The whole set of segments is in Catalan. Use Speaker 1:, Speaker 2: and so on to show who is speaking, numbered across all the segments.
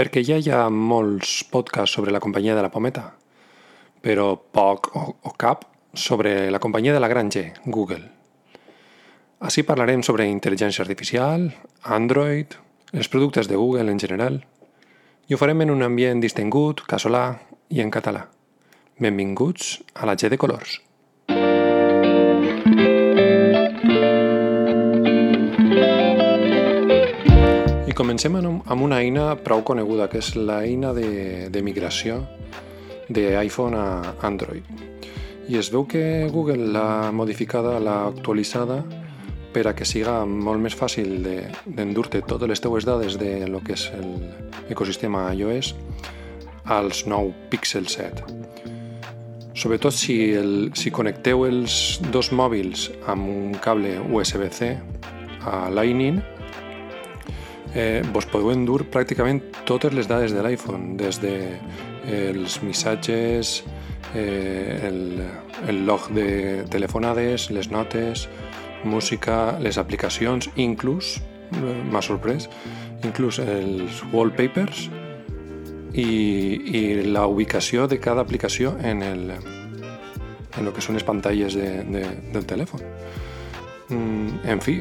Speaker 1: perquè ja hi ha molts podcasts sobre la companyia de la pometa, però poc o, o cap sobre la companyia de la gran G, Google. Així parlarem sobre intel·ligència artificial, Android, els productes de Google en general, i ho farem en un ambient distingut, casolà i en català. Benvinguts a la G de Colors. Comencem amb una eina prou coneguda, que és l'eina de, de migració d'iPhone a Android. I es veu que Google l'ha modificada, l'ha actualitzada per a que siga molt més fàcil d'endur-te de, totes les teues dades de lo que és l'ecosistema iOS als nou Pixel 7. Sobretot si, el, si connecteu els dos mòbils amb un cable USB-C a Lightning, eh, vos podeu endur pràcticament totes les dades de l'iPhone, des de eh, els missatges, eh, el, el log de telefonades, les notes, música, les aplicacions, inclús, eh, m'ha sorprès, inclús els wallpapers i, i la ubicació de cada aplicació en, el, en el que són les pantalles de, de, del telèfon. Mm, en fi,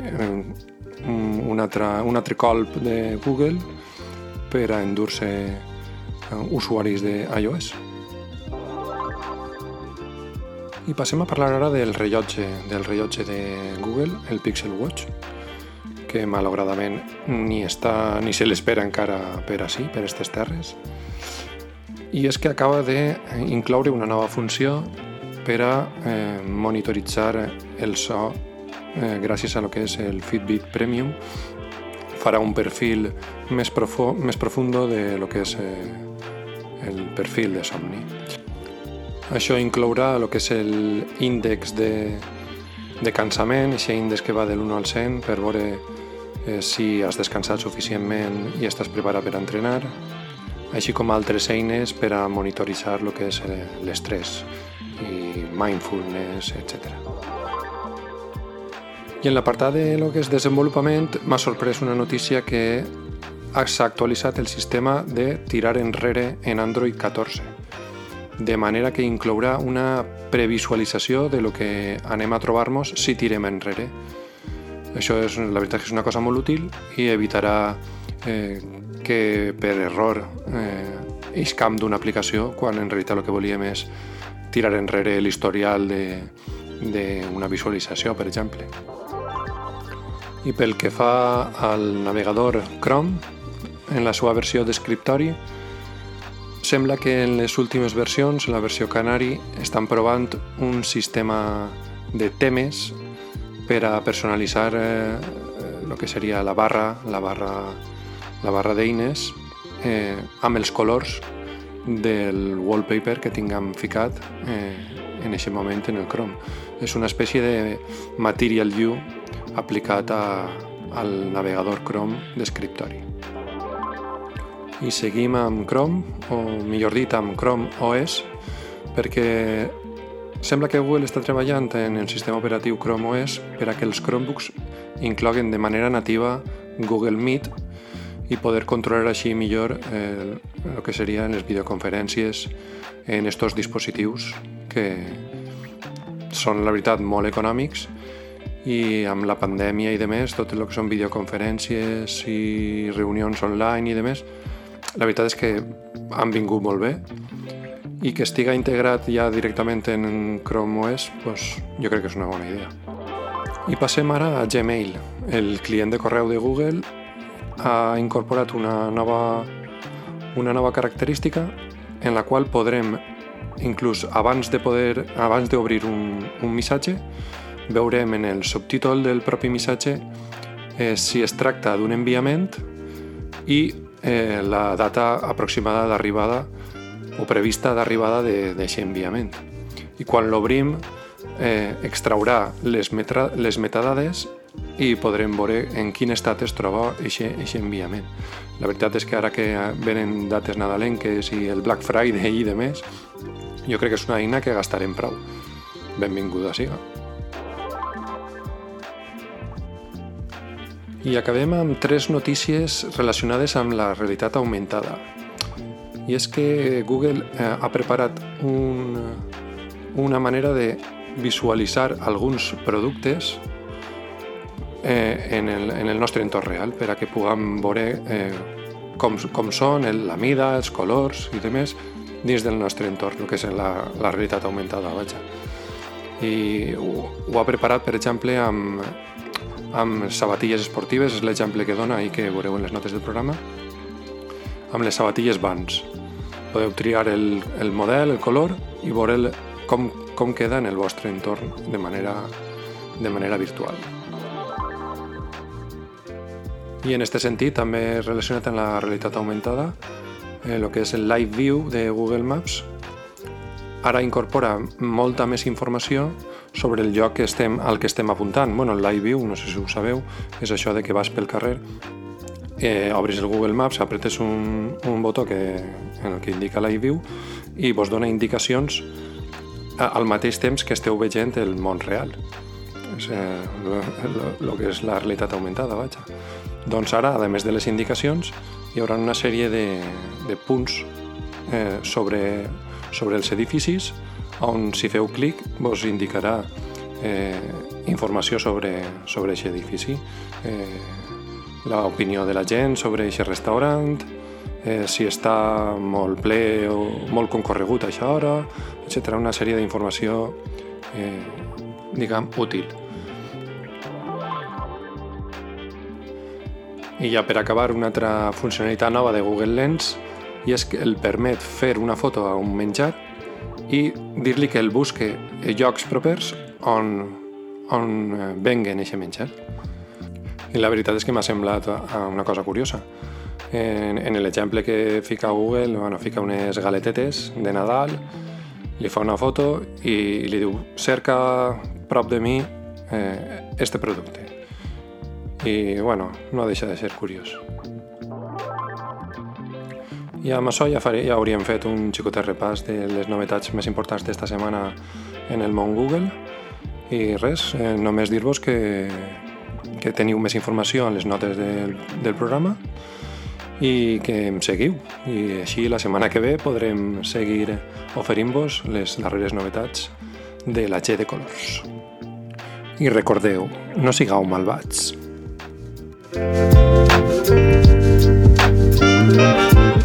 Speaker 1: un altre, un altre colp de Google per a endur-se eh, usuaris de iOS. I passem a parlar ara del rellotge, del rellotge de Google, el Pixel Watch, que malauradament ni està ni se l'espera encara per així, per aquestes terres. I és que acaba d'incloure una nova funció per a eh, monitoritzar el so eh, gràcies a lo que és el Fitbit Premium farà un perfil més, profo, més profundo de lo que és eh, el perfil de somni. Això inclourà el que és l'índex de, de cansament, aquest índex que va de l'1 al 100 per veure eh, si has descansat suficientment i estàs preparat per entrenar, així com altres eines per a monitoritzar el que és eh, l'estrès i mindfulness, etc. I en l'apartat de lo que és desenvolupament m'ha sorprès una notícia que s'ha actualitzat el sistema de tirar enrere en Android 14 de manera que inclourà una previsualització de lo que anem a trobar-nos si tirem enrere. Això és, la veritat és una cosa molt útil i evitarà eh, que per error eh, camp d'una aplicació quan en realitat el que volíem és tirar enrere l'historial d'una visualització, per exemple. I pel que fa al navegador Chrome, en la seva versió d'escriptori, Sembla que en les últimes versions, la versió Canari, estan provant un sistema de temes per a personalitzar eh, el que seria la barra, la barra, la barra d'eines eh, amb els colors del wallpaper que tinguem ficat eh, en aquest moment en el Chrome. És una espècie de Material View aplicat a, al navegador Chrome d'escriptori. I seguim amb Chrome, o millor dit amb Chrome OS, perquè sembla que Google està treballant en el sistema operatiu Chrome OS per a que els Chromebooks incloguen de manera nativa Google Meet i poder controlar així millor eh, el que serien les videoconferències en estos dispositius que són, la veritat, molt econòmics i amb la pandèmia i de més, tot el que són videoconferències i reunions online i de més, la veritat és que han vingut molt bé i que estiga integrat ja directament en Chrome OS, pues, jo crec que és una bona idea. I passem ara a Gmail. El client de correu de Google ha incorporat una nova, una nova característica en la qual podrem, inclús abans de poder abans d'obrir un, un missatge, veurem en el subtítol del propi missatge eh, si es tracta d'un enviament i eh, la data aproximada d'arribada o prevista d'arribada d'aquest enviament. I quan l'obrim eh, extraurà les, metra, les metadades i podrem veure en quin estat es troba aquest enviament. La veritat és que ara que venen dates nadalenques i el Black Friday i de més, jo crec que és una eina que gastarem prou. Benvinguda siga. I acabem amb tres notícies relacionades amb la realitat augmentada. I és que Google eh, ha preparat un, una manera de visualitzar alguns productes eh, en, el, en el nostre entorn real per a que puguem veure eh, com, com són el, la mida, els colors i demés dins del nostre entorn, que és la, la realitat augmentada, vaja. I ho, ho ha preparat, per exemple, amb, amb sabatilles esportives, és l'exemple que dona i que veureu en les notes del programa, amb les sabatilles Vans. Podeu triar el, el model, el color i veure el, com, com queda en el vostre entorn de manera, de manera virtual. I en aquest sentit, també relacionat amb la realitat augmentada, el eh, que és el Live View de Google Maps, ara incorpora molta més informació sobre el lloc que estem, al que estem apuntant. Bueno, el Live View, no sé si ho sabeu, és això de que vas pel carrer, eh, obris el Google Maps, apretes un, un botó que, en el que indica Live View i vos dona indicacions al mateix temps que esteu veient el món real. És el que és la realitat augmentada, vaja. Doncs ara, a més de les indicacions, hi haurà una sèrie de, de punts eh, sobre, sobre els edificis on si feu clic vos indicarà eh, informació sobre, sobre aquest edifici, eh, l'opinió de la gent sobre aquest restaurant, eh, si està molt ple o molt concorregut a aquesta hora, etc. Una sèrie d'informació, eh, diguem, útil. I ja per acabar, una altra funcionalitat nova de Google Lens i és que el permet fer una foto a un menjar i dir-li que el busque llocs propers on, on eh, venguen aquest menjar. I la veritat és que m'ha semblat una cosa curiosa. En, en l'exemple que fica Google, bueno, fica unes galetetes de Nadal, li fa una foto i li diu cerca prop de mi eh, este producte. I, bueno, no deixa de ser curiós. I amb això ja, faré, ja hauríem fet un xicotet repàs de les novetats més importants d'esta setmana en el món Google. I res, eh, només dir-vos que, que teniu més informació en les notes del, del programa i que em seguiu. I així la setmana que ve podrem seguir oferint-vos les darreres novetats de la G de colors. I recordeu, no sigueu malvats. thank you